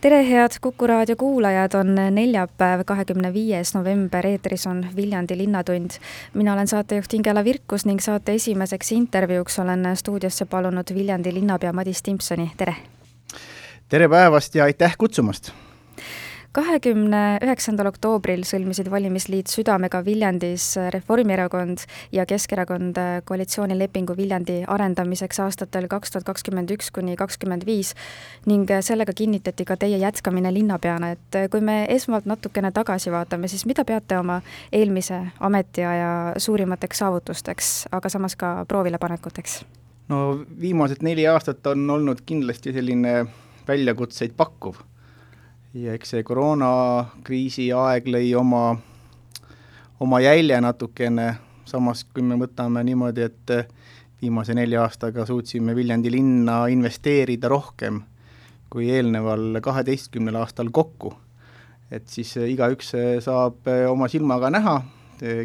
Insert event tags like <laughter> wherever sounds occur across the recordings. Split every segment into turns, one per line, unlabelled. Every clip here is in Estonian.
Tere, head Kuku raadio kuulajad, on neljapäev, kahekümne viies november, eetris on Viljandi Linnatund. mina olen saatejuht Ingela Virkus ning saate esimeseks intervjuuks olen stuudiosse palunud Viljandi linnapea Madis Timpsoni, tere!
tere päevast ja aitäh kutsumast!
Kahekümne üheksandal oktoobril sõlmisid valimisliit Südamega Viljandis Reformierakond ja Keskerakond koalitsioonilepingu Viljandi arendamiseks aastatel kaks tuhat kakskümmend üks kuni kakskümmend viis ning sellega kinnitati ka teie jätkamine linnapeana, et kui me esmalt natukene tagasi vaatame, siis mida peate oma eelmise ametiaja suurimateks saavutusteks, aga samas ka proovilepanekuteks?
no viimased neli aastat on olnud kindlasti selline väljakutseid pakkuv ja eks see koroonakriisi aeg lõi oma, oma jälje natukene, samas kui me võtame niimoodi, et viimase nelja aastaga suutsime Viljandi linna investeerida rohkem kui eelneval kaheteistkümnel aastal kokku. et siis igaüks saab oma silmaga näha,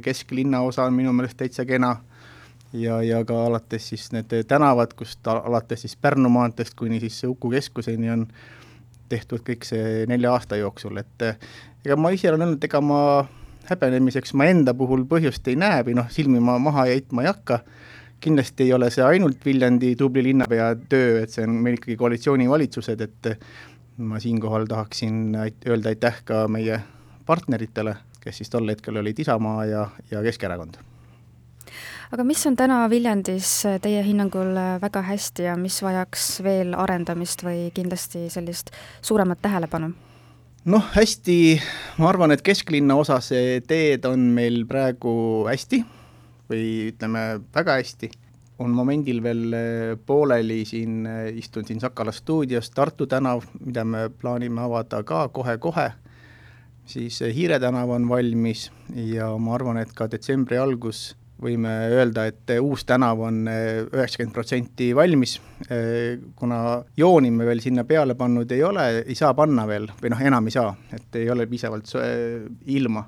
kesklinna osa on minu meelest täitsa kena ja, ja ka alates siis need tänavad, kust alates siis Pärnu maanteest kuni siis Uku keskuseni on tehtud kõik see nelja aasta jooksul, et eh, ega ma ise olen öelnud, ega ma häbenemiseks ma enda puhul põhjust ei näe või noh, silmi ma maha heitma ei hakka, kindlasti ei ole see ainult Viljandi tubli linnapea töö, et see on meil ikkagi koalitsioonivalitsused, et ma siinkohal tahaksin öelda aitäh ka meie partneritele, kes siis tol hetkel olid Isamaa ja, ja Keskerakond
aga mis on täna Viljandis äh, teie hinnangul äh, väga hästi ja mis vajaks veel arendamist või kindlasti sellist suuremat tähelepanu?
noh, hästi, ma arvan, et kesklinna osas teed on meil praegu hästi või ütleme, väga hästi, on momendil veel äh, pooleli siin, istun siin Sakala stuudios, Tartu tänav, mida me plaanime avada ka kohe-kohe, siis Hiire tänav on valmis ja ma arvan, et ka detsembri algus võime öelda, et uus tänav on eh, üheksakümmend protsenti valmis, eh, kuna jooni me veel sinna peale pannud ei ole, ei saa panna veel, või noh, enam ei saa, et ei ole piisavalt ilma.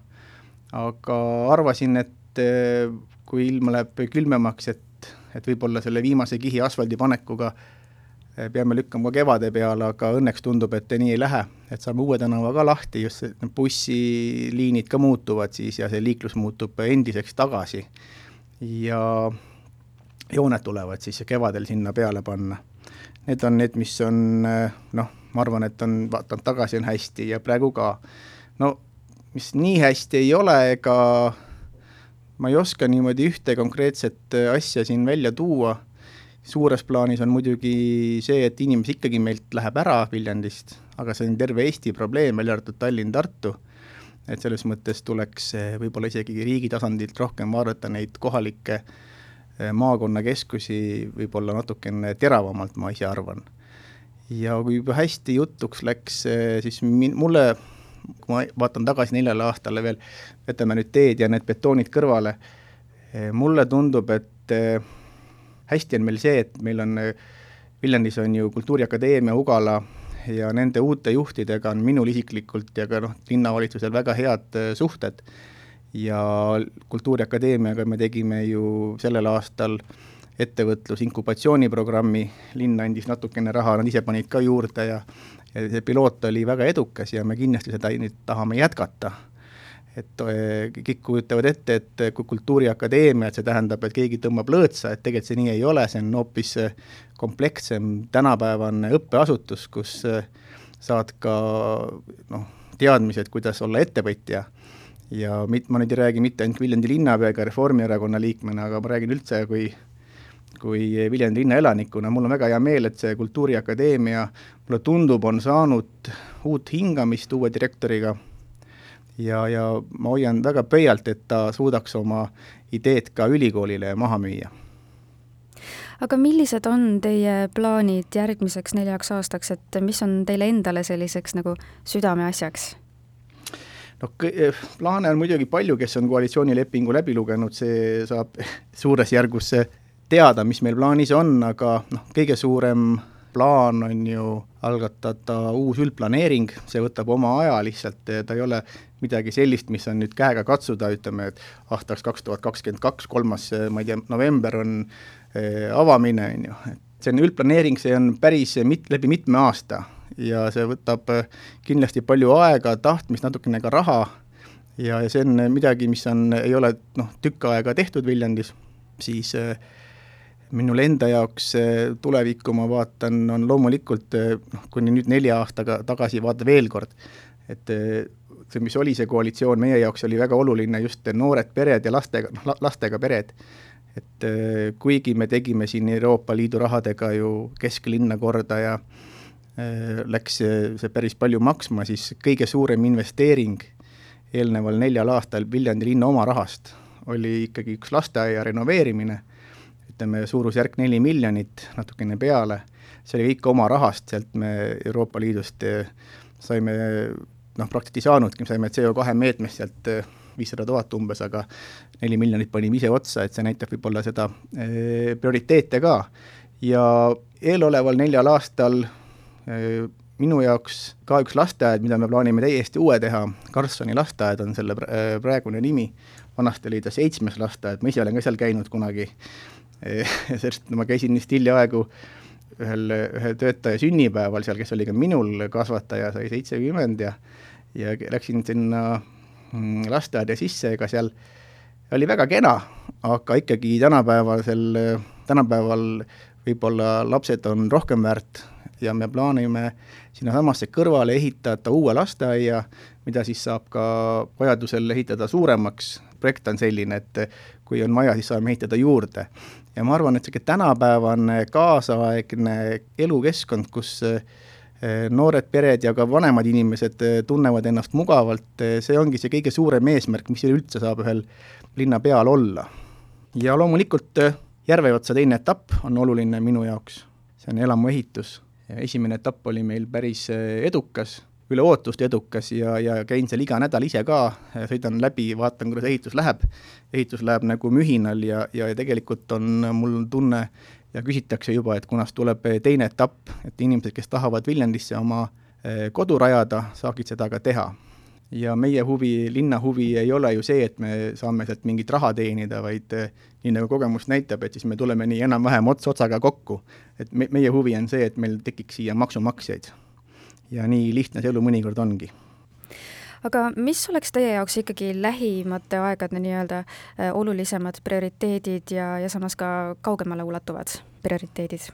aga arvasin, et eh, kui ilm läheb külmemaks, et, et võib-olla selle viimase kihi asfaldi panekuga peame lükkama kevade peale, aga õnneks tundub, et nii ei lähe, et saame Uue tänava ka lahti, just need bussiliinid ka muutuvad siis ja see liiklus muutub endiseks tagasi ja jooned tulevad siis kevadel sinna peale panna. Need on need, mis on noh, ma arvan, et on, vaatan tagasi, on hästi ja praegu ka. no mis nii hästi ei ole, ega ma ei oska niimoodi ühte konkreetset asja siin välja tuua, suures plaanis on muidugi see, et inimesi ikkagi meilt läheb ära Viljandist, aga see on terve Eesti probleem, välja arvatud Tallinn, Tartu et selles mõttes tuleks eh, võib-olla isegi riigi tasandilt rohkem vaadata neid kohalikke eh, maakonnakeskusi võib-olla natukene teravamalt, ma ise arvan. ja kui juba hästi jutuks läks, eh, siis min-, mulle, kui ma vaatan tagasi neljale aastale veel, jätame nüüd teed ja need betoonid kõrvale, mulle tundub, et hästi on meil see, et meil on Viljandis on ju Kultuuriakadeemia, Ugala ja nende uute juhtidega on minul isiklikult ja ka noh, linnavalitsusel väga head äh, suhted. ja Kultuuriakadeemiaga me tegime ju sellel aastal ettevõtlus inkubatsiooniprogrammi, linn andis natukene raha, nad ise panid ka juurde ja ja see piloot oli väga edukas ja me kindlasti seda nüüd tahame jätkata et äh, kõik kujutavad ette, et kui Kultuuriakadeemia, et see tähendab, et keegi tõmbab lõõtsa, et tegelikult see nii ei ole, see on hoopis äh, komplekssem tänapäevane õppeasutus, kus saad ka noh, teadmised, kuidas olla ettevõtja. Ja mit-, ma nüüd ei räägi mitte ainult Viljandi linnapea ega Reformierakonna liikmena, aga ma räägin üldse kui kui Viljandi linna elanikuna, mul on väga hea meel, et see Kultuuriakadeemia, mulle tundub, on saanud uut hingamist uue direktoriga ja, ja ma hoian väga pöialt, et ta suudaks oma ideed ka ülikoolile maha müüa.
aga millised on teie plaanid järgmiseks neljaks aastaks, et mis on teile endale selliseks nagu südameasjaks?
noh, plaane on muidugi palju, kes on koalitsioonilepingu läbi lugenud, see saab <laughs> suures järgus teada, mis meil plaanis on, aga noh, kõige suurem plaan on ju algatada uus üldplaneering, see võtab oma aja lihtsalt, ta ei ole midagi sellist, mis on nüüd käega katsuda, ütleme, et aastaks kaks tuhat kakskümmend kaks, kolmas, ma ei tea, november on eh, avamine, on ju, et see on üldplaneering, see on päris mit-, läbi mitme aasta ja see võtab eh, kindlasti palju aega, tahtmist, natukene ka raha ja, ja see on midagi, mis on, ei ole noh, tükk aega tehtud Viljandis, siis äh, minul enda jaoks tulevikku ma vaatan, on loomulikult noh, kuni nüüd nelja aastaga tagasi vaata veel kord, et see, mis oli see koalitsioon, meie jaoks oli väga oluline just noored pered ja lastega, noh, lastega pered. et kuigi me tegime siin Euroopa Liidu rahadega ju kesklinna korda ja läks see päris palju maksma, siis kõige suurem investeering eelneval neljal aastal Viljandi linna oma rahast oli ikkagi üks lasteaia renoveerimine ütleme, suurusjärk neli miljonit, natukene peale, see oli kõik oma rahast, sealt me Euroopa Liidust eh, saime noh, praktiliselt ei saanudki, me saime CO2 meetmest sealt eh, viissada tuhat umbes, aga neli miljonit panime ise otsa, et see näitab võib-olla seda e, prioriteete ka. ja eeloleval neljal aastal minu jaoks ka üks lasteaed, mida me plaanime täiesti uue teha, Karlssoni lasteaed on selle praegune nimi, vanasti oli ta seitsmes lasteaed, ma ise olen ka seal käinud kunagi <laughs> sest ma käisin vist hiljaaegu ühel, ühe töötaja sünnipäeval seal, kes oli ka minul kasvataja, sai seitsekümmend ja ja läksin sinna mm, lasteaeda sisse, ega seal oli väga kena, aga ikkagi tänapäevasel, tänapäeval võib-olla lapsed on rohkem väärt ja me plaanime sinnasamasse kõrvale ehitada uue lasteaia, mida siis saab ka vajadusel ehitada suuremaks, projekt on selline, et kui on vaja, siis saame ehitada juurde. Ja ma arvan, et niisugune tänapäevane kaasaegne elukeskkond, kus eh, noored pered ja ka vanemad inimesed eh, tunnevad ennast mugavalt, eh, see ongi see kõige suurem eesmärk, mis üleüldse saab ühel linnapeal olla. ja loomulikult Järveotsa teine etapp on oluline minu jaoks, see on elamuehitus. Esimene etapp oli meil päris edukas üle ootuste edukas ja, ja käin seal iga nädal ise ka, sõidan läbi, vaatan, kuidas ehitus läheb. ehitus läheb nagu mühinal ja, ja tegelikult on mul tunne ja küsitakse juba, et kunas tuleb teine etapp, et inimesed, kes tahavad Viljandisse oma eh, kodu rajada, saaksid seda ka teha. ja meie huvi, linna huvi ei ole ju see, et me saame sealt mingit raha teenida, vaid eh, nii nagu kogemus näitab, et siis me tuleme nii enam-vähem ots otsaga kokku. et me, meie huvi on see, et meil tekiks siia maksumaksjaid ja nii lihtne see elu mõnikord ongi
aga mis oleks teie jaoks ikkagi lähimate aegade nii-öelda äh, olulisemad prioriteedid ja, ja samas ka kaugemale ulatuvad prioriteedid?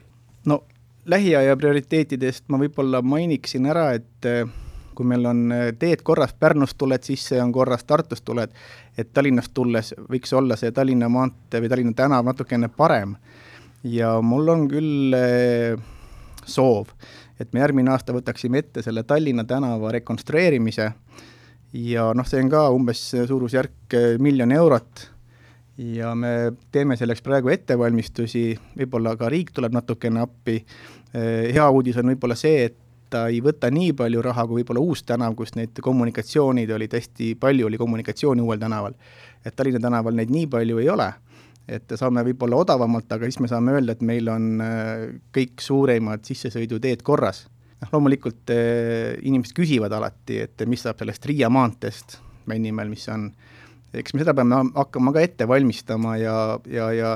no lähiaja prioriteetidest ma võib-olla mainiksin ära, et äh, kui meil on äh, teed korras, Pärnust tuled sisse, on korras, Tartust tuled, et Tallinnast tulles võiks olla see Tallinna maantee või Tallinna tänav natukene parem. ja mul on küll soov et me järgmine aasta võtaksime ette selle Tallinna tänava rekonstrueerimise. Ja noh, see on ka umbes suurusjärk eh, miljon eurot. Ja me teeme selleks praegu ettevalmistusi, võib-olla ka riik tuleb natukene appi, eh, hea uudis on võib-olla see, et ta ei võta nii palju raha kui võib-olla uus tänav, kus neid kommunikatsioonid olid hästi palju, oli kommunikatsiooni uuel tänaval. et Tallinna tänaval neid nii palju ei ole et saame võib-olla odavamalt, aga siis me saame öelda, et meil on äh, kõik suuremad sissesõiduteed korras. noh, loomulikult äh, inimesed küsivad alati, et mis saab sellest Riia maanteest Männimäel, mis on, eks me seda peame hakkama ka ette valmistama ja, ja, ja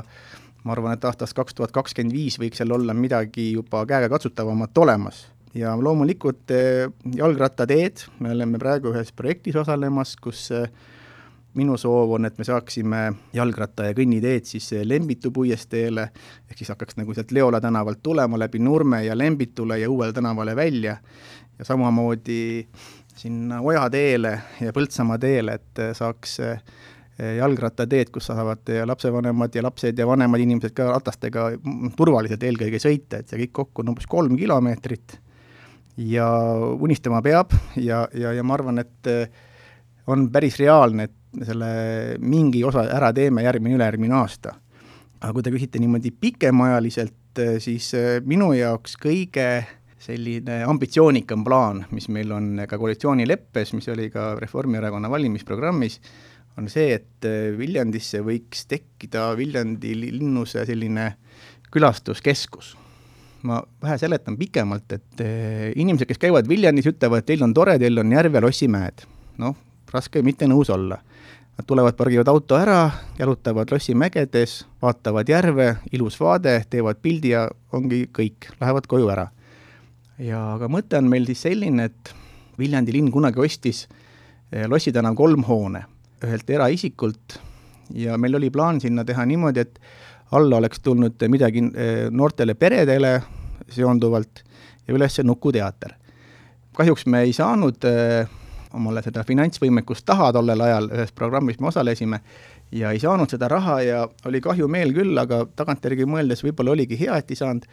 ma arvan, et aastast kaks tuhat kakskümmend viis võiks seal olla midagi juba käegakatsutavamat olemas. Ja loomulikult äh, jalgrattateed, me oleme praegu ühes projektis osalemas, kus äh, minu soov on, et me saaksime jalgratta- ja kõnniteed siis Lembitu puiesteele, ehk siis hakkaks nagu sealt Leola tänavalt tulema läbi Nurme ja Lembitule ja Uuele tänavale välja. Ja samamoodi sinna Oja teele ja Põltsamaa teele, et saaks eh, jalgrattateed, kus saavad lapsevanemad ja lapsed ja vanemad inimesed ka ratastega turvaliselt eelkõige sõita, et see kõik kokku on umbes kolm kilomeetrit. Ja unistama peab ja, ja, ja ma arvan, et on päris reaalne, et selle mingi osa ära teeme järgmine, ülejärgmine aasta. aga kui te küsite niimoodi pikemaajaliselt, siis äh, minu jaoks kõige selline ambitsioonikam plaan, mis meil on ka koalitsioonileppes, mis oli ka Reformierakonna valimisprogrammis, on see, et Viljandisse võiks tekkida Viljandi linnuse selline külastuskeskus ma vähe seletan pikemalt, et inimesed, kes käivad Viljandis, ütlevad, teil on tore, teil on järv ja lossimäed. noh, raske mitte nõus olla Nad tulevad, pargivad auto ära, jalutavad lossimägedes, vaatavad järve, ilus vaade, teevad pildi ja ongi kõik, lähevad koju ära. ja aga mõte on meil siis selline, et Viljandi linn kunagi ostis eh, Lossi tänav kolm hoone ühelt eraisikult ja meil oli plaan sinna teha niimoodi, et alla oleks tulnud midagi eh, noortele peredele seonduvalt ja üles Nukuteater. kahjuks me ei saanud äh, omale seda finantsvõimekust taha tollel ajal, ühes programmis me osalesime, ja ei saanud seda raha ja oli kahju meel küll, aga tagantjärgi mõeldes võib-olla oligi hea, et ei saanud,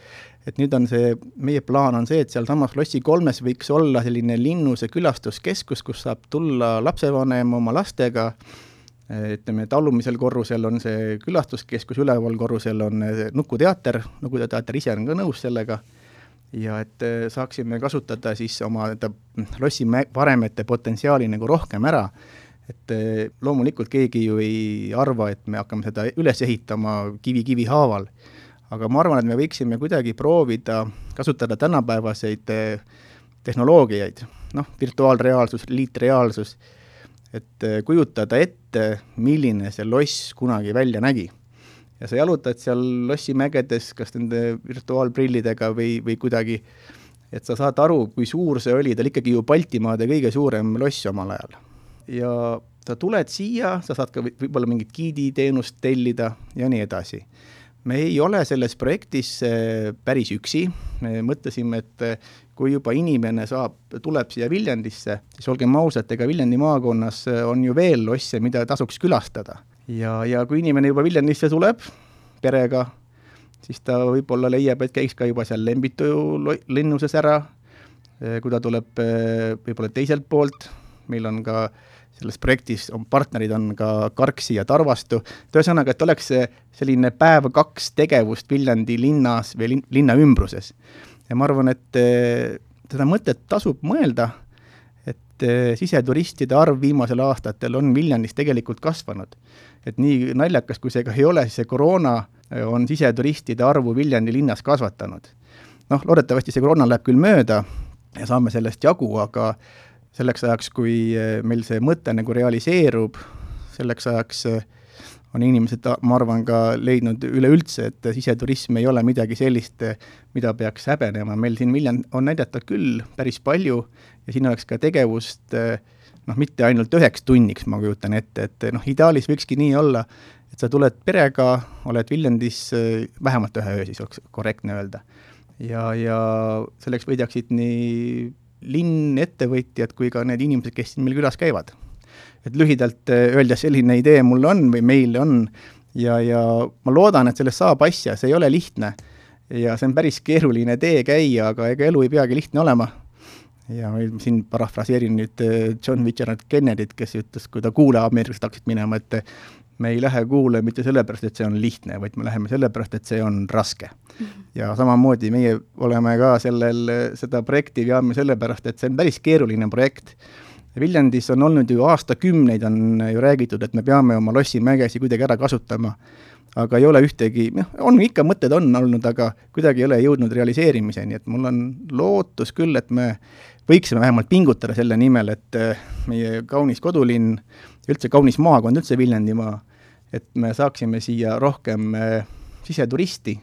et nüüd on see, meie plaan on see, et sealsamas Lossi kolmes võiks olla selline linnuse külastuskeskus, kus saab tulla lapsevanem oma lastega, ütleme, et alumisel korrusel on see külastuskeskus, üleval korrusel on Nukuteater, Nukuteater ise on ka nõus sellega ja et äh, saaksime kasutada siis oma lossi varemete potentsiaali nagu rohkem ära, et äh, loomulikult keegi ju ei arva, et me hakkame seda üles ehitama kivi kivi haaval, aga ma arvan, et me võiksime kuidagi proovida kasutada tänapäevaseid äh, tehnoloogiaid, noh, virtuaalreaalsus, liitreaalsus, et kujutada ette, milline see loss kunagi välja nägi ja sa jalutad seal lossimägedes kas nende virtuaalprillidega või, või kuidagi, et sa saad aru, kui suur see oli, ta oli ikkagi ju Baltimaade kõige suurem loss omal ajal. ja sa tuled siia, sa saad ka võib-olla mingit giiditeenust tellida ja nii edasi. me ei ole selles projektis äh, päris üksi, me mõtlesime, et äh, kui juba inimene saab, tuleb siia Viljandisse, siis olgem ausad, ega Viljandi maakonnas äh, on ju veel losse, mida tasuks külastada ja, ja kui inimene juba Viljandisse tuleb perega, siis ta võib-olla leiab, et käiks ka juba seal Lembitu linnuses ära, eh, kui ta tuleb eh, võib-olla teiselt poolt, meil on ka selles projektis on partnerid, on ka Karksi ja Tarvastu, et ühesõnaga, et oleks selline päev-kaks tegevust Viljandi linnas või lin-, linna ümbruses. ja ma arvan, et eh, seda mõtet tasub mõelda, et siseturistide arv viimasel aastatel on Viljandis tegelikult kasvanud et nii naljakas, kui see ka ei ole, siis see koroona äh, on siseturistide arvu Viljandi linnas kasvatanud. noh, loodetavasti see koroona läheb küll mööda ja saame sellest jagu, aga selleks ajaks, kui äh, meil see mõte nagu realiseerub, selleks ajaks äh, on inimesed, ma arvan, ka leidnud üleüldse, et siseturism ei ole midagi sellist, mida peaks häbenema, meil siin Viljand on näidata küll päris palju ja siin oleks ka tegevust äh, noh, mitte ainult üheks tunniks, ma kujutan ette, et noh, ideaalis võikski nii olla, et sa tuled perega, oled Viljandis äh, vähemalt ühe öö, siis oleks korrektne öelda. ja, ja selleks võidaksid nii linn, ettevõtjad kui ka need inimesed, kes siin meil külas käivad. et lühidalt äh, öeldes selline idee mul on või meil on ja, ja ma loodan, et sellest saab asja, see ei ole lihtne. ja see on päris keeruline tee käia, aga ega elu ei peagi lihtne olema ja siin parafraseerin nüüd äh, John Fitzgerald Kennedyt, kes ütles, kui ta kuulajameeriks hakkasid minema, et me ei lähe kuule mitte sellepärast, et see on lihtne, vaid me läheme sellepärast, et see on raske. Mhm. ja samamoodi meie oleme ka sellel, seda projekti veame sellepärast, et see on päris keeruline projekt. Viljandis on olnud ju aastakümneid, on ju räägitud, et me peame oma lossimägesid kuidagi ära kasutama, aga ei ole ühtegi, noh, on ikka mõtted on olnud, aga kuidagi ei ole jõudnud realiseerimiseni, et mul on lootus küll, et me võiksime vähemalt pingutada selle nimel, et eh, meie kaunis kodulinn, üldse kaunis maakond, üldse Viljandimaa, et me saaksime siia rohkem eh, siseturisti.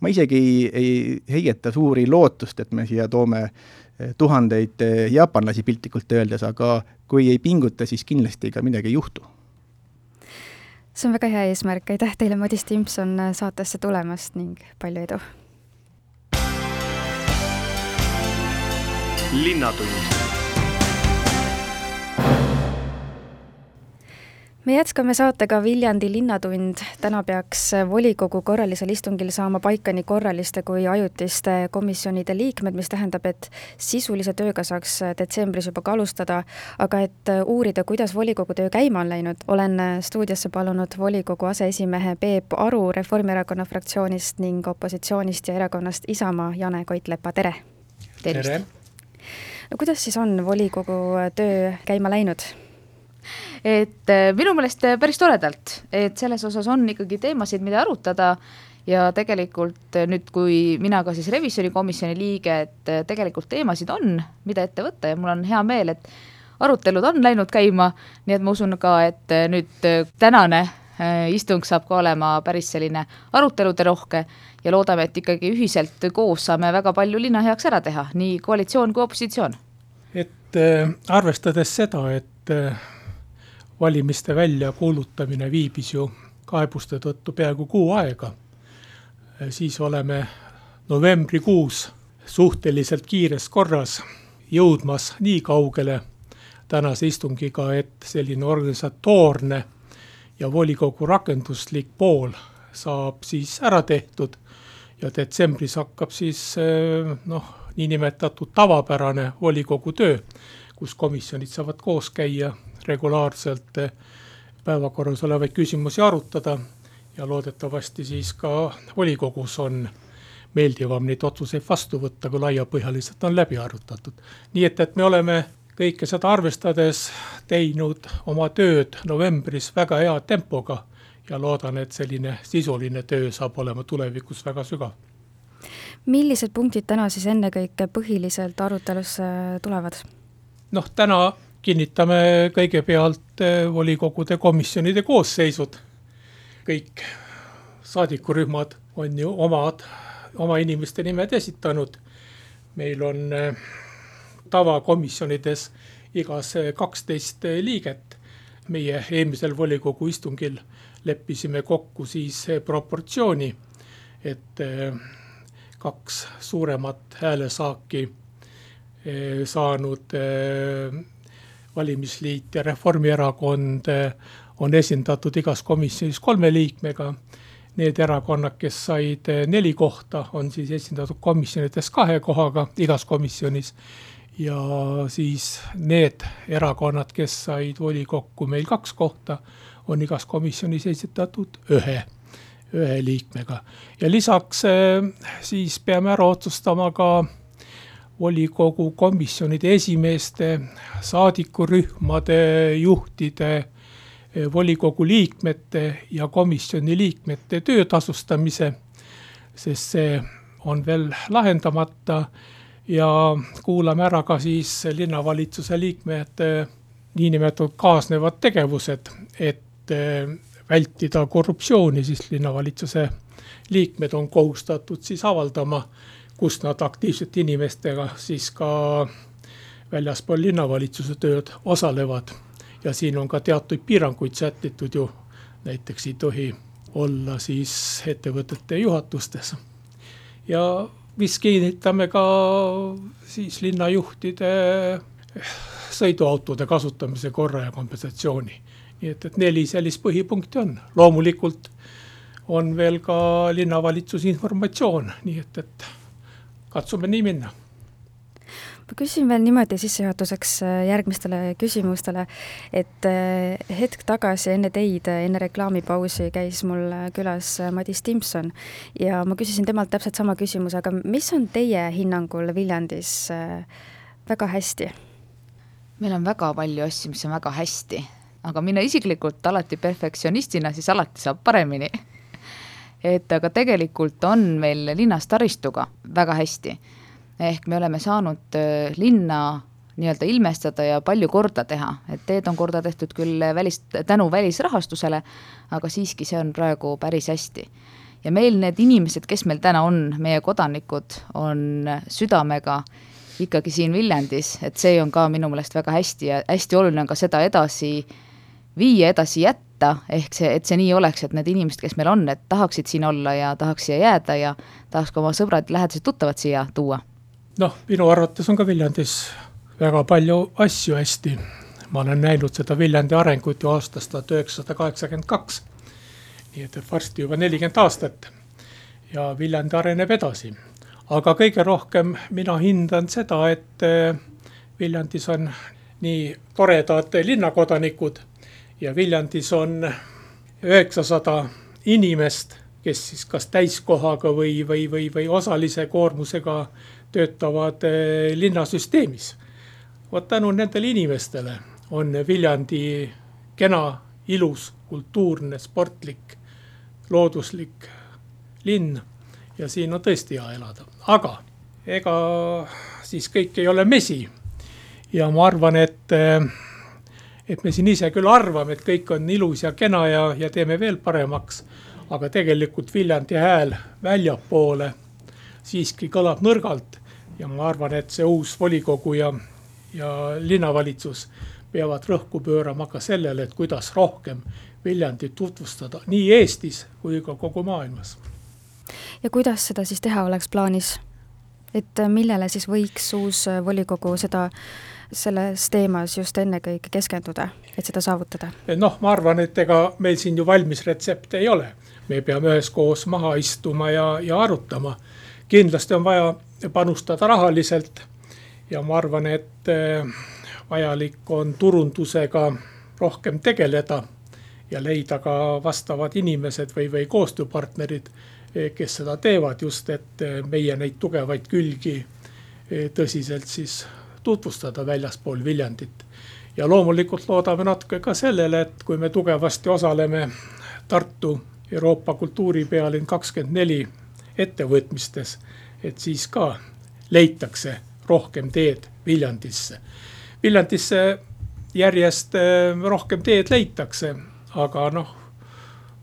ma isegi ei, ei heieta suuri lootust, et me siia toome eh, tuhandeid jaapanlasi piltlikult öeldes, aga kui ei pinguta, siis kindlasti ka midagi ei juhtu
see on väga hea eesmärk, aitäh teile, Madis Timson, saatesse tulemast ning palju edu! Linnatund. me jätkame saatega Viljandi Linnatund. täna peaks volikogu korralisel istungil saama paika nii korraliste kui ajutiste komisjonide liikmed, mis tähendab, et sisulise tööga saaks detsembris juba ka alustada. aga et uurida, kuidas volikogu töö käima on läinud, olen stuudiosse palunud volikogu aseesimehe Peep Aru Reformierakonna fraktsioonist ning opositsioonist ja erakonnast Isamaa Jane Koitlepa, tere!
tere!
Kuidas siis on volikogu töö käima läinud?
et äh, minu meelest äh, päris toredalt, et selles osas on ikkagi teemasid, mida arutada. Ja tegelikult äh, nüüd, kui mina ka siis revisjonikomisjoni liige, et tegelikult teemasid on, mida ette võtta. Ja mul on hea meel, et arutelud on läinud käima, nii et ma usun ka, et nüüd tänane istung saab ka olema päris selline arutelude rohke ja loodame, et ikkagi ühiselt koos saame väga palju linna heaks ära teha, nii koalitsioon kui opositsioon.
et äh, arvestades seda, et äh, valimiste väljakuulutamine viibis ju kaebuste tõttu peaaegu kuu aega, äh, siis oleme novembrikuus suhteliselt kiires korras jõudmas nii kaugele tänase istungiga, et selline organisatoorne ja volikogu rakenduslik pool saab siis ära tehtud ja detsembris hakkab siis noh, niinimetatud tavapärane volikogu töö, kus komisjonid saavad koos käia regulaarselt päevakorras olevaid küsimusi arutada ja loodetavasti siis ka volikogus on meeldivam neid otsuseid vastu võtta, kui laiapõhjaliselt on läbi arutatud. nii et, et me oleme kõike seda arvestades teinud oma tööd novembris väga hea tempoga ja loodan, et selline sisuline töö saab olema tulevikus väga sügav.
millised punktid täna siis ennekõike põhiliselt arutelusse tulevad?
noh, täna kinnitame kõigepealt eh, volikogude komisjonide koosseisud. kõik saadikurühmad on ju omad, oma inimeste nimed esitanud. meil on eh, tavakomisjonides igas eh, kaksteist liiget. meie eelmisel volikogu istungil leppisime kokku siis proportsiooni, et eh, kaks suuremat häälesaaki eh, saanud eh, valimisliit ja Reformierakond on esindatud igas komisjonis kolme liikmega. Need erakonnad, kes said neli kohta, on siis esindatud komisjonides kahe kohaga igas komisjonis. Ja siis need erakonnad, kes said volikokku meil kaks kohta on igas komisjonis esitatud ühe, ühe liikmega. ja lisaks eh, siis peame ära otsustama ka volikogu komisjonide esimeeste, saadikurühmade juhtide, eh, volikogu liikmete ja komisjoni liikmete töö tasustamise, sest see on veel lahendamata ja kuulame ära ka siis linnavalitsuse liikmete niinimetatud kaasnevad tegevused, et et vältida korruptsiooni, siis linnavalitsuse liikmed on kohustatud siis avaldama, kus nad aktiivsete inimestega siis ka väljaspool linnavalitsuse tööd osalevad. ja siin on ka teatud piiranguid sätitud ju, näiteks ei tohi olla siis ettevõtete juhatustes. ja mis kinnitame ka siis linnajuhtide sõiduautode kasutamise korra ja kompensatsiooni. Nii et, et neli sellist põhipunkti on, loomulikult on veel ka linnavalitsuse informatsioon, nii et, et katsume nii minna
ma küsin veel niimoodi sissejuhatuseks äh, järgmistele küsimustele, et äh, hetk tagasi enne teid, enne reklaamipausi käis mul külas Madis Timson ja ma küsisin temalt täpselt sama küsimuse, aga mis on teie hinnangul Viljandis äh, väga hästi?
meil on väga palju asju, mis on väga hästi aga mina isiklikult alati perfektsionistina, siis alati saab paremini et aga tegelikult on meil linnas taristuga väga hästi. Ehk me oleme saanud linna nii-öelda ilmestada ja palju korda teha, et teed on korda tehtud küll välis, tänu välisrahastusele, aga siiski see on praegu päris hästi. ja meil need inimesed, kes meil täna on, meie kodanikud, on südamega ikkagi siin Viljandis, et see on ka minu meelest väga hästi ja hästi oluline on ka seda edasi viia edasi jätta, ehk see, et see nii oleks, et need inimesed, kes meil on, et tahaksid siin olla ja tahaks siia jääda ja tahaks ka oma sõbrad, lähedased, tuttavad siia tuua?
Noh, minu arvates on ka Viljandis väga palju asju hästi. ma olen näinud seda Viljandi arengut ju aastast tuhat üheksasada kaheksakümmend kaks. nii et, varsti juba nelikümmend aastat ja Viljandi areneb edasi. aga kõige rohkem mina hindan seda, et eh, Viljandis on nii toredad linnakodanikud ja Viljandis on üheksasada inimest, kes siis kas täiskohaga või, või, või, või osalise koormusega töötavad eh, linnasüsteemis. vot tänu nendele inimestele on Viljandi kena, ilus, kultuurne, sportlik, looduslik linn ja siin on tõesti hea elada, aga ega siis kõik ei ole mesi. ja ma arvan, et, et me siin ise küll arvame, et kõik on ilus ja kena ja, ja teeme veel paremaks, aga tegelikult Viljandi hääl väljapoole siiski kõlab nõrgalt ja ma arvan, et see uus volikogu ja, ja linnavalitsus peavad rõhku pöörama ka sellele, et kuidas rohkem Viljandit tutvustada nii Eestis kui ka kogu maailmas.
ja kuidas seda siis teha oleks plaanis? et millele siis võiks uus volikogu seda, selles teemas just ennekõike keskenduda, et seda saavutada?
noh, ma arvan, et ega meil siin ju valmis retsepte ei ole. me peame üheskoos maha istuma ja, ja arutama. kindlasti on vaja panustada rahaliselt ja ma arvan, et eh, vajalik on turundusega rohkem tegeleda ja leida ka vastavad inimesed või, või koostööpartnerid, eh, kes seda teevad, just et eh, meie neid tugevaid külgi tõsiselt siis tutvustada väljaspool Viljandit. ja loomulikult loodame natuke ka sellele, et kui me tugevasti osaleme Tartu Euroopa kultuuripealinn kakskümmend neli ettevõtmistes, et siis ka leitakse rohkem teed Viljandisse. Viljandisse järjest rohkem teed leitakse aga noh,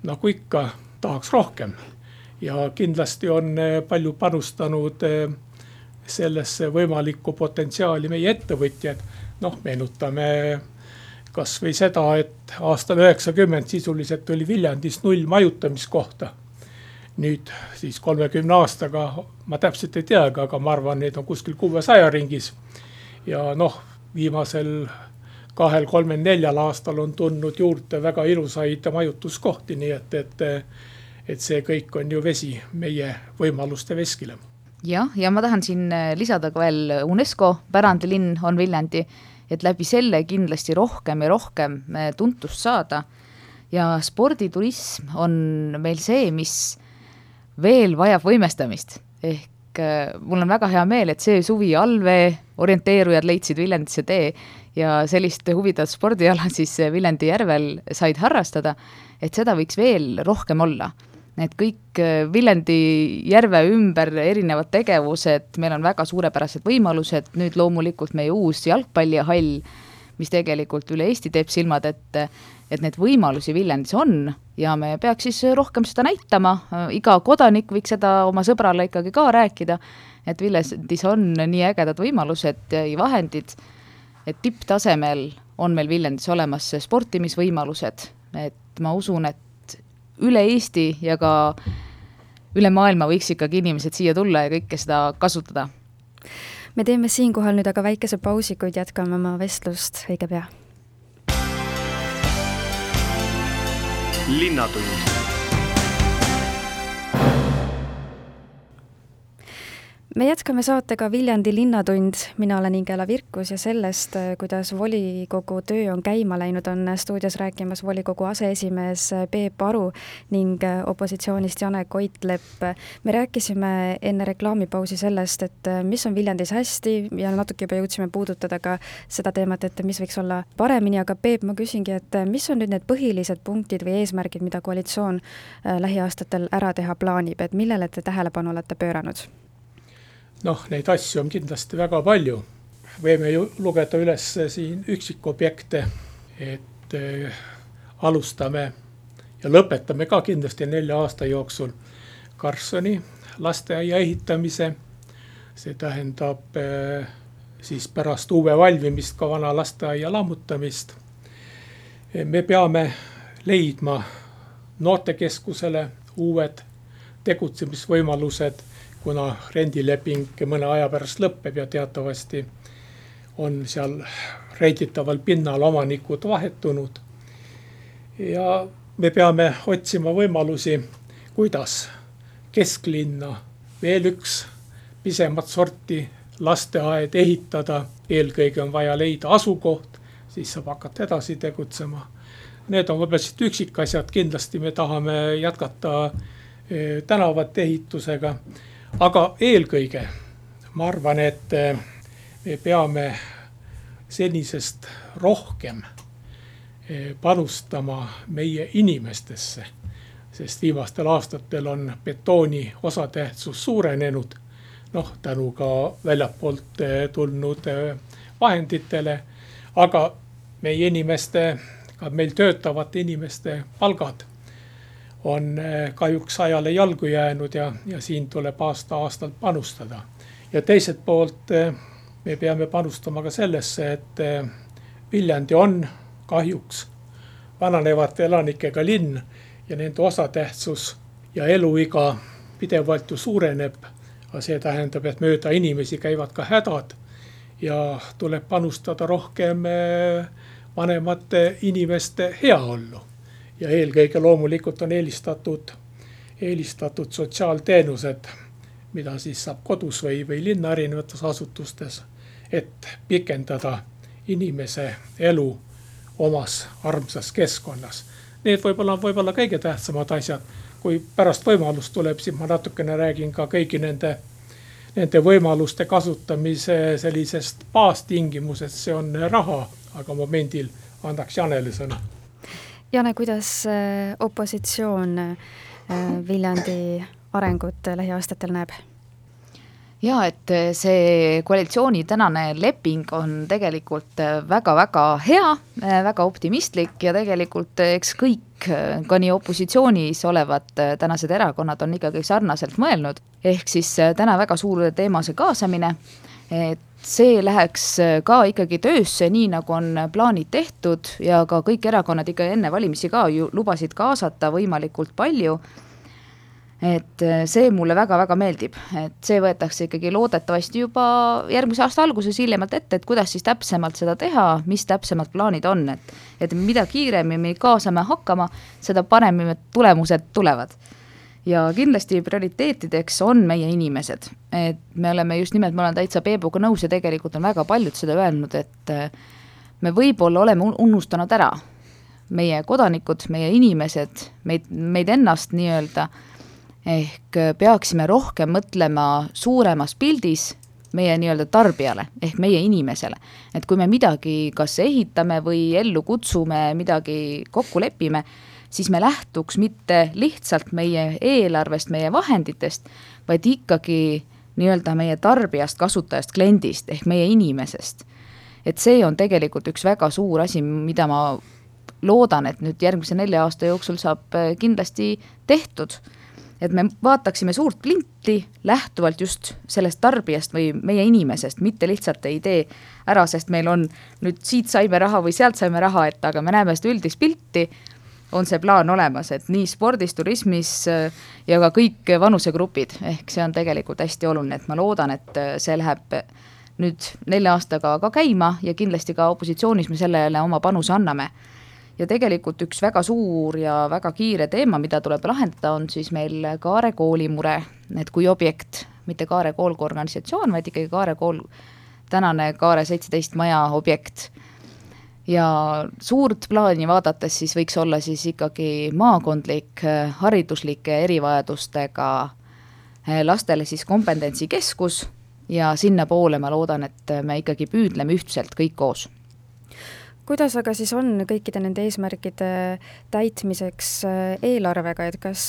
nagu ikka, tahaks rohkem. ja kindlasti on eh, palju panustanud eh, sellesse võimalikku potentsiaali meie ettevõtjad. noh, meenutame kasvõi seda, et aastal üheksakümmend sisuliselt oli Viljandis null majutamiskohta. Nüüd siis kolmekümne aastaga, ma täpselt ei teagi, aga ma arvan, neid on kuskil kuuesaja ringis. ja noh, viimasel kahel-kolmel-neljal aastal on tulnud juurde väga ilusaid majutuskohti, nii et, et, et see kõik on ju vesi meie võimaluste veskile.
jah, ja ma tahan siin lisada ka veel UNESCO pärandilinn on Viljandi, et läbi selle kindlasti rohkem ja rohkem tuntust saada. ja sporditurism on meil see, mis veel vajab võimestamist, ehk mul on väga hea meel, et see suvi allvee orienteerujad leidsid Viljandisse tee ja sellist huvitavat spordiala <laughs> siis Viljandi järvel said harrastada, et seda võiks veel rohkem olla. et kõik äh, Viljandi järve ümber erinevad tegevused, meil on väga suurepärased võimalused, nüüd loomulikult meie uus jalgpallihall, mis tegelikult üle Eesti teeb silmad ette, et neid võimalusi Viljandis on ja me peaks siis rohkem seda näitama, iga kodanik võiks seda oma sõbrale ikkagi ka rääkida, et Viljandis on nii ägedad võimalused ja vahendid et tipptasemel on meil Viljandis olemas sportimisvõimalused, et ma usun, et üle Eesti ja ka üle maailma võiks ikkagi inimesed siia tulla ja kõike seda kasutada.
me teeme siinkohal nüüd aga väikese pausi, kuid jätkame oma vestlust õige pea.
Linnatund
me jätkame saatega Viljandi Linnatund, mina olen Ingela Virkus ja sellest, kuidas volikogu töö on käima läinud, on stuudios rääkimas volikogu aseesimees Peep Aru ning opositsioonist Janek Koitlepp. me rääkisime enne reklaamipausi sellest, et mis on Viljandis hästi ja natuke juba jõudsime puudutada ka seda teemat, et mis võiks olla paremini, aga Peep, ma küsingi, et mis on nüüd need põhilised punktid või eesmärgid, mida koalitsioon lähiaastatel ära teha plaanib, et millele te tähelepanu olete pööranud?
Noh, neid asju on kindlasti väga palju. võime ju lugeda üles siin üksikobjekte, et äh, alustame ja lõpetame ka kindlasti nelja aasta jooksul Karlssoni lasteaia ehitamise. see tähendab äh, siis pärast uue valmimist ka vana lasteaia lammutamist. me peame leidma noortekeskusele uued tegutsemisvõimalused kuna rendileping mõne aja pärast lõpeb ja teatavasti on seal renditaval pinnal omanikud vahetunud. ja me peame otsima võimalusi, kuidas kesklinna veel üks pisemat sorti lasteaed ehitada. eelkõige on vaja leida asukoht, siis saab hakata edasi tegutsema. Need on võib-olla siit üksikasjad, kindlasti me tahame jätkata eh, tänavate ehitusega aga eelkõige ma arvan, et eh, me peame senisest rohkem eh, panustama meie inimestesse. sest viimastel aastatel on betooni osatähtsus suurenenud, noh tänu ka väljapoolt eh, tulnud vahenditele, aga meie inimeste, ka meil töötavate inimeste palgad on kahjuks ajale jalgu jäänud ja, ja siin tuleb aasta-aastalt panustada. ja teiselt poolt me peame panustama ka sellesse, et eh, Viljandi on kahjuks vananevate elanikega linn ja nende osatähtsus ja eluiga pidevalt ju suureneb. aga see tähendab, et mööda inimesi käivad ka hädad ja tuleb panustada rohkem eh, vanemate inimeste heaollu. Ja eelkõige loomulikult on eelistatud, eelistatud sotsiaalteenused mida siis saab kodus või, või linna erinevates asutustes, et pikendada inimese elu omas armsas keskkonnas. Need võib-olla on võib-olla kõige tähtsamad asjad. kui pärast võimalust tuleb, siis ma natukene räägin ka kõigi nende, nende võimaluste kasutamise sellisest baastingimusest, see on raha, aga momendil annaks Janele sõna.
Jane, kuidas äh, opositsioon äh, Viljandi arengut lähiaastatel näeb?
ja et see koalitsiooni tänane leping on tegelikult väga-väga hea, väga optimistlik ja tegelikult eks kõik, ka nii opositsioonis olevad tänased erakonnad on ikkagi sarnaselt mõelnud. ehk siis täna väga suur teema see kaasamine, et see läheks ka ikkagi töösse, nii nagu on plaanid tehtud ja ka kõik erakonnad ikka enne valimisi ka ju lubasid kaasata võimalikult palju et äh, see mulle väga-väga meeldib, et see võetakse ikkagi loodetavasti juba järgmise aasta alguses hiljemalt ette, et kuidas siis täpsemalt seda teha, mis täpsemad plaanid on, et. et mida kiiremini kaasame hakkama, seda paremini tulemused tulevad. ja kindlasti prioriteetideks on meie inimesed, et me oleme just nimelt, ma olen täitsa Peebuga nõus ja tegelikult on väga paljud seda öelnud, et äh, me võib-olla oleme unustanud ära meie kodanikud, meie inimesed, meid, meid ennast nii-öelda ehk äh, peaksime rohkem mõtlema suuremas pildis meie nii-öelda tarbijale ehk meie inimesele. et kui me midagi kas ehitame või ellu kutsume, midagi kokku lepime, siis me lähtuks mitte lihtsalt meie eelarvest, meie vahenditest, vaid ikkagi nii-öelda meie tarbijast, kasutajast, kliendist ehk meie inimesest. et see on tegelikult üks väga suur asi, mida ma loodan, et nüüd järgmise nelja aasta jooksul saab äh, kindlasti tehtud et me vaataksime suurt pilti lähtuvalt just sellest tarbijast või meie inimesest, mitte lihtsalt ei tee ära, sest meil on nüüd siit saime raha või sealt saime raha, et aga me näeme seda üldist pilti, on see plaan olemas, et nii spordis, turismis äh, ja ka kõik vanusegrupid, ehk see on tegelikult hästi oluline, et ma loodan, et äh, see läheb nüüd nelja aastaga ka käima ja kindlasti ka opositsioonis me sellele oma panuse anname ja tegelikult üks väga suur ja väga kiire teema, mida tuleb lahendada, on siis meil Kaare kooli mure, et kui objekt, mitte Kaare kool kui organisatsioon, vaid ikkagi Kaare kool, tänane Kaare seitseteist maja objekt. Ja suurt plaani vaadates siis võiks olla siis ikkagi maakondlik hariduslike erivajadustega eh, lastele siis kompetentsikeskus ja sinnapoole ma loodan, et me ikkagi püüdleme ühtselt kõik koos
kuidas aga siis on kõikide nende eesmärkide täitmiseks äh, eelarvega, et kas,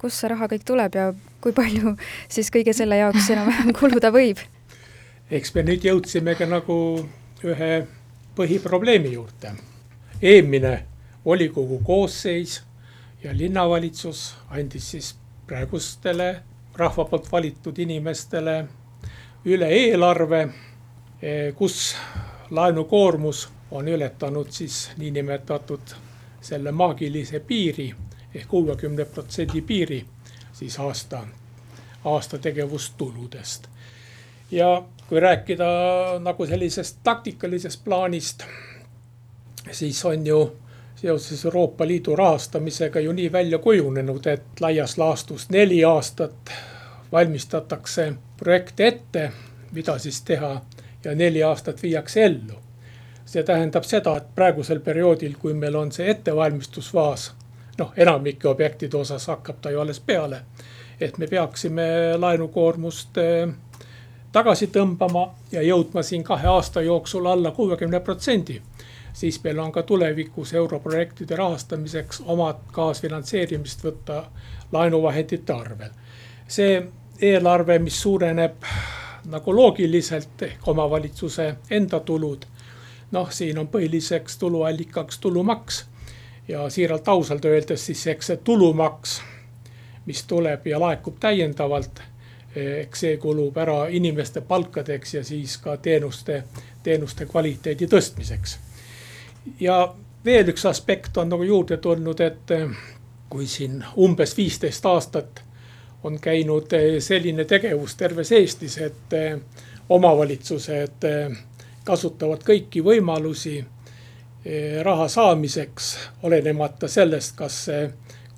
kust see raha kõik tuleb ja kui palju <laughs> siis kõige selle jaoks enam-vähem <laughs> kuluda võib?
eks me nüüd jõudsimegi nagu ühe põhiprobleemi juurde. eelmine volikogu koosseis ja linnavalitsus andis siis praegustele rahva poolt valitud inimestele üle eelarve, eh, kus laenukoormus on ületanud siis niinimetatud selle maagilise piiri ehk kuuekümne protsendi piiri siis aasta, aasta tegevustuludest. ja kui rääkida nagu sellisest taktikalisest plaanist, siis on ju seoses Euroopa Liidu rahastamisega ju nii välja kujunenud, et laias laastus neli aastat valmistatakse projekte ette, mida siis teha ja neli aastat viiakse ellu see tähendab seda, et praegusel perioodil, kui meil on see ettevalmistusfaas, noh, enamike objektide osas hakkab ta ju alles peale. et me peaksime laenukoormust eh, tagasi tõmbama ja jõudma siin kahe aasta jooksul alla kuuekümne protsendi. siis meil on ka tulevikus europrojektide rahastamiseks omad kaasfinantseerimist võtta laenuvahendite arvel. see eelarve, mis suureneb nagu loogiliselt ehk omavalitsuse enda tulud. noh, siin on põhiliseks tuluallikaks tulumaks ja siiralt ausalt öeldes siis eks see tulumaks, mis tuleb ja laekub täiendavalt eks see kulub ära inimeste palkadeks ja siis ka teenuste, teenuste kvaliteedi tõstmiseks. ja veel üks aspekt on nagu juurde tulnud, et kui siin umbes viisteist aastat on käinud selline tegevus terves Eestis, et omavalitsused kasutavad kõiki võimalusi raha saamiseks, olenemata sellest, kas see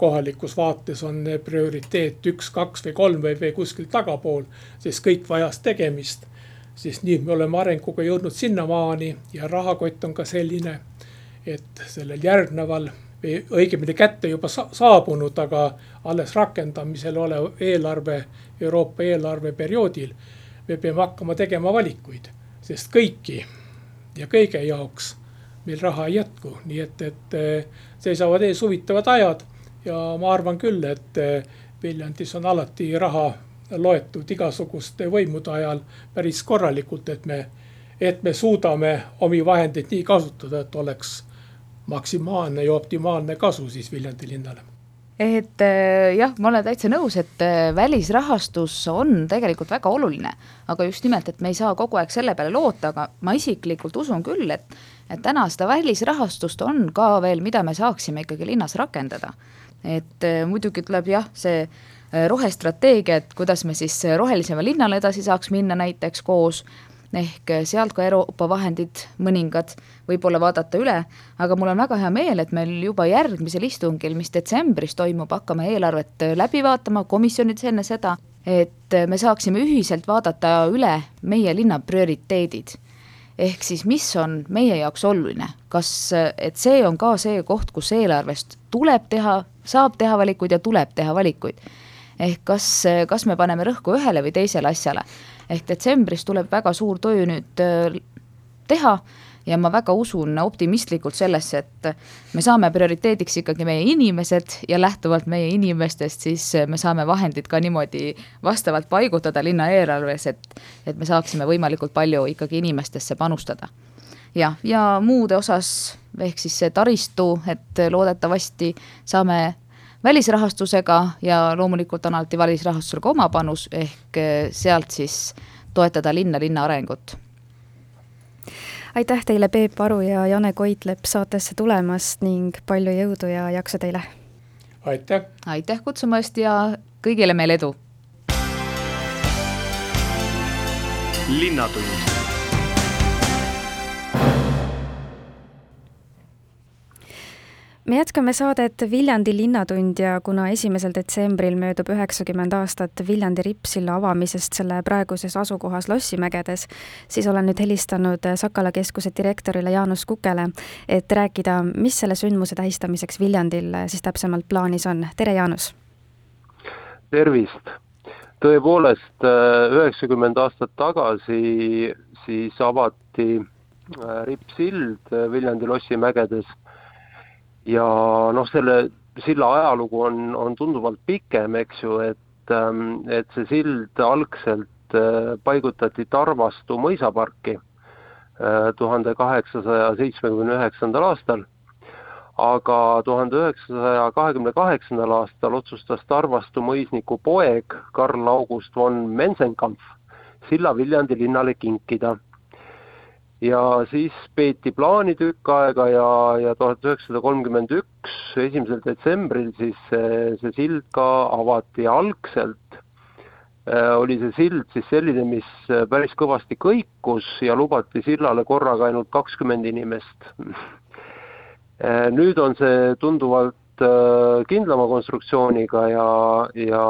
kohalikus vaates on prioriteet üks, kaks või kolm või, või kuskil tagapool, siis kõik vajas tegemist. siis nüüd me oleme arenguga jõudnud sinnamaani ja rahakott on ka selline, et sellel järgneval või õigemini kätte juba saabunud, aga alles rakendamisel olev eelarve, Euroopa eelarveperioodil. me peame hakkama tegema valikuid, sest kõiki ja kõige jaoks meil raha ei jätku, nii et, et seisavad ees huvitavad ajad ja ma arvan küll, et eh, Viljandis on alati raha loetud igasuguste võimude ajal päris korralikult, et me, et me suudame omi vahendeid nii kasutada, et oleks maksimaalne ja optimaalne kasu siis Viljandi linnale.
Et eh, jah, ma olen täitsa nõus, et eh, välisrahastus on tegelikult väga oluline, aga just nimelt, et me ei saa kogu aeg selle peale loota, aga ma isiklikult usun küll, et, et täna seda välisrahastust on ka veel, mida me saaksime ikkagi linnas rakendada et äh, muidugi tuleb jah, see äh, rohestrateegia, et kuidas me siis äh, rohelisema linnale edasi saaks minna näiteks koos, ehk sealt ka Euroopa vahendid mõningad võib-olla vaadata üle, aga mul on väga hea meel, et meil juba järgmisel istungil, mis detsembris toimub, hakkame eelarvet läbi vaatama. Komisjonides enne seda, et me saaksime ühiselt vaadata üle meie linna prioriteedid. Ehk siis, mis on meie jaoks oluline, kas, et see on ka see koht, kus eelarvest tuleb teha, saab teha valikuid ja tuleb teha valikuid. ehk kas, kas me paneme rõhku ühele või teisele asjale. ehk detsembris tuleb väga suur töö nüüd äh, teha ja ma väga usun optimistlikult sellesse, et me saame prioriteediks ikkagi meie inimesed ja lähtuvalt meie inimestest, siis me saame vahendid ka niimoodi vastavalt paigutada linna eelarves, et, et me saaksime võimalikult palju ikkagi inimestesse panustada. jah, ja muude osas ehk siis see taristu, et loodetavasti saame välisrahastusega ja loomulikult on alati välisrahastusel ka oma panus, ehk sealt siis toetada linna, linna arengut
aitäh teile, Peep Aru ja Jane Koitlepp saatesse tulemast ning palju jõudu ja jaksu teile!
aitäh!
aitäh kutsumast ja kõigile meile edu!
linnatund
me jätkame saadet Viljandi Linnatund ja kuna esimesel detsembril möödub üheksakümmend aastat Viljandi rippsilla avamisest selle praeguses asukohas Lossimägedes, siis olen nüüd helistanud Sakala keskuse direktorile Jaanus Kukele, et rääkida, mis selle sündmuse tähistamiseks Viljandil siis täpsemalt plaanis on. tere, Jaanus!
tervist! tõepoolest, üheksakümmend aastat tagasi siis avati äh, rippsild Viljandi lossimägedes ja noh, selle silla ajalugu on, on tunduvalt pikem, eks ju, et, ähm, et see sild algselt äh, paigutati Tarvastu mõisaparki äh, tuhande kaheksasaja seitsmekümne üheksandal aastal, aga tuhande üheksasaja kahekümne kaheksandal aastal otsustas Tarvastu mõisniku poeg Karl August von Mensenkampf silla Viljandi linnale kinkida ja siis peeti plaani tükk aega ja, ja tuhat üheksasada kolmkümmend üks, esimesel detsembril siis see, see sild ka avati algselt äh, oli see sild siis selline, mis päris kõvasti kõikus ja lubati sillale korraga ainult kakskümmend inimest <laughs> äh,. nüüd on see tunduvalt äh, kindlama konstruktsiooniga ja, ja,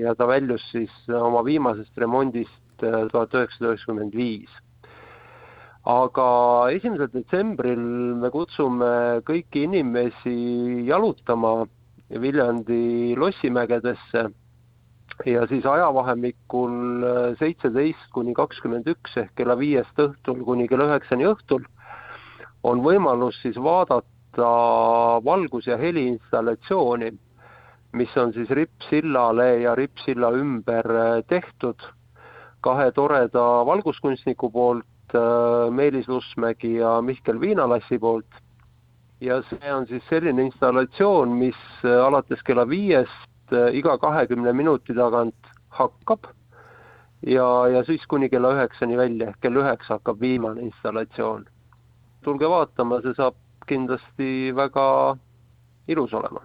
ja ta väljus siis oma viimasest remondist tuhat üheksasada üheksakümmend viis aga esimesel detsembril me kutsume kõiki inimesi jalutama Viljandi lossimägedesse. Ja siis ajavahemikul seitseteist kuni kakskümmend üks ehk kella viiest õhtul kuni kella üheksani õhtul on võimalus siis vaadata valgus- ja heliinstallatsiooni, mis on siis Rippsillale ja Rippsilla ümber tehtud kahe toreda valguskunstniku poolt, Meelis Lussmägi ja Mihkel Viinalassi poolt. ja see on siis selline installatsioon, mis alates kella viiest iga kahekümne minuti tagant hakkab ja, ja siis kuni kella üheksani välja, kell üheksa hakkab viimane installatsioon. tulge vaatama, see saab kindlasti väga ilus olema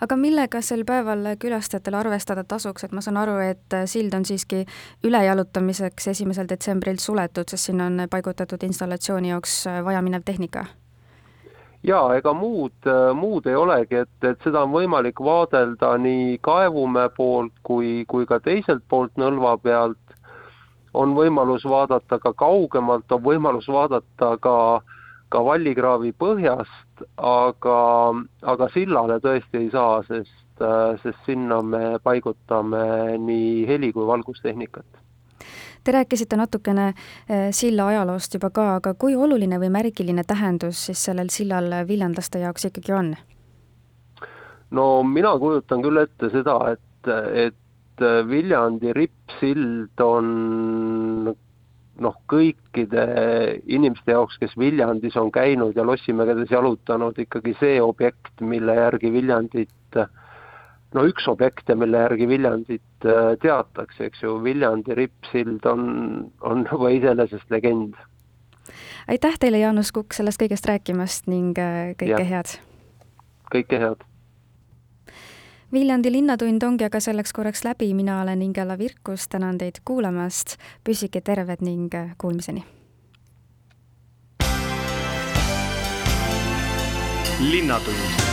aga millega sel päeval külastajatele arvestada tasuks, et ma saan aru, et sild on siiski ülejalutamiseks esimesel detsembril suletud, sest sinna on paigutatud installatsiooni jaoks vajaminev tehnika?
jaa, ega muud, muud ei olegi, et, et seda on võimalik vaadelda nii Kaevumäe poolt kui, kui ka teiselt poolt Nõlva pealt. on võimalus vaadata ka kaugemalt, on võimalus vaadata ka, ka Vallikraavi põhjast, aga, aga sillale tõesti ei saa, sest, sest sinna me paigutame nii heli- kui valgustehnikat
Te rääkisite natukene eh, silla ajaloost juba ka, aga kui oluline või märgiline tähendus siis sellel sillal viljandlaste jaoks ikkagi on?
no mina kujutan küll ette seda, et, et Viljandi rippsild on noh, kõikide inimeste jaoks, kes Viljandis on käinud ja Lossimägedes jalutanud, ikkagi see objekt, mille järgi Viljandit no üks objekte, mille järgi Viljandit äh, teatakse, eks ju, Viljandi rippsild on, on <laughs> juba iseenesest legend.
aitäh teile, Jaanus Kukk, sellest kõigest rääkimast ning äh, kõike ja. head!
kõike head!
Viljandi Linnatund ongi aga selleks korraks läbi, mina olen Ingela Virkus, tänan teid kuulamast, püsige terved ning äh, kuulmiseni!
linnatund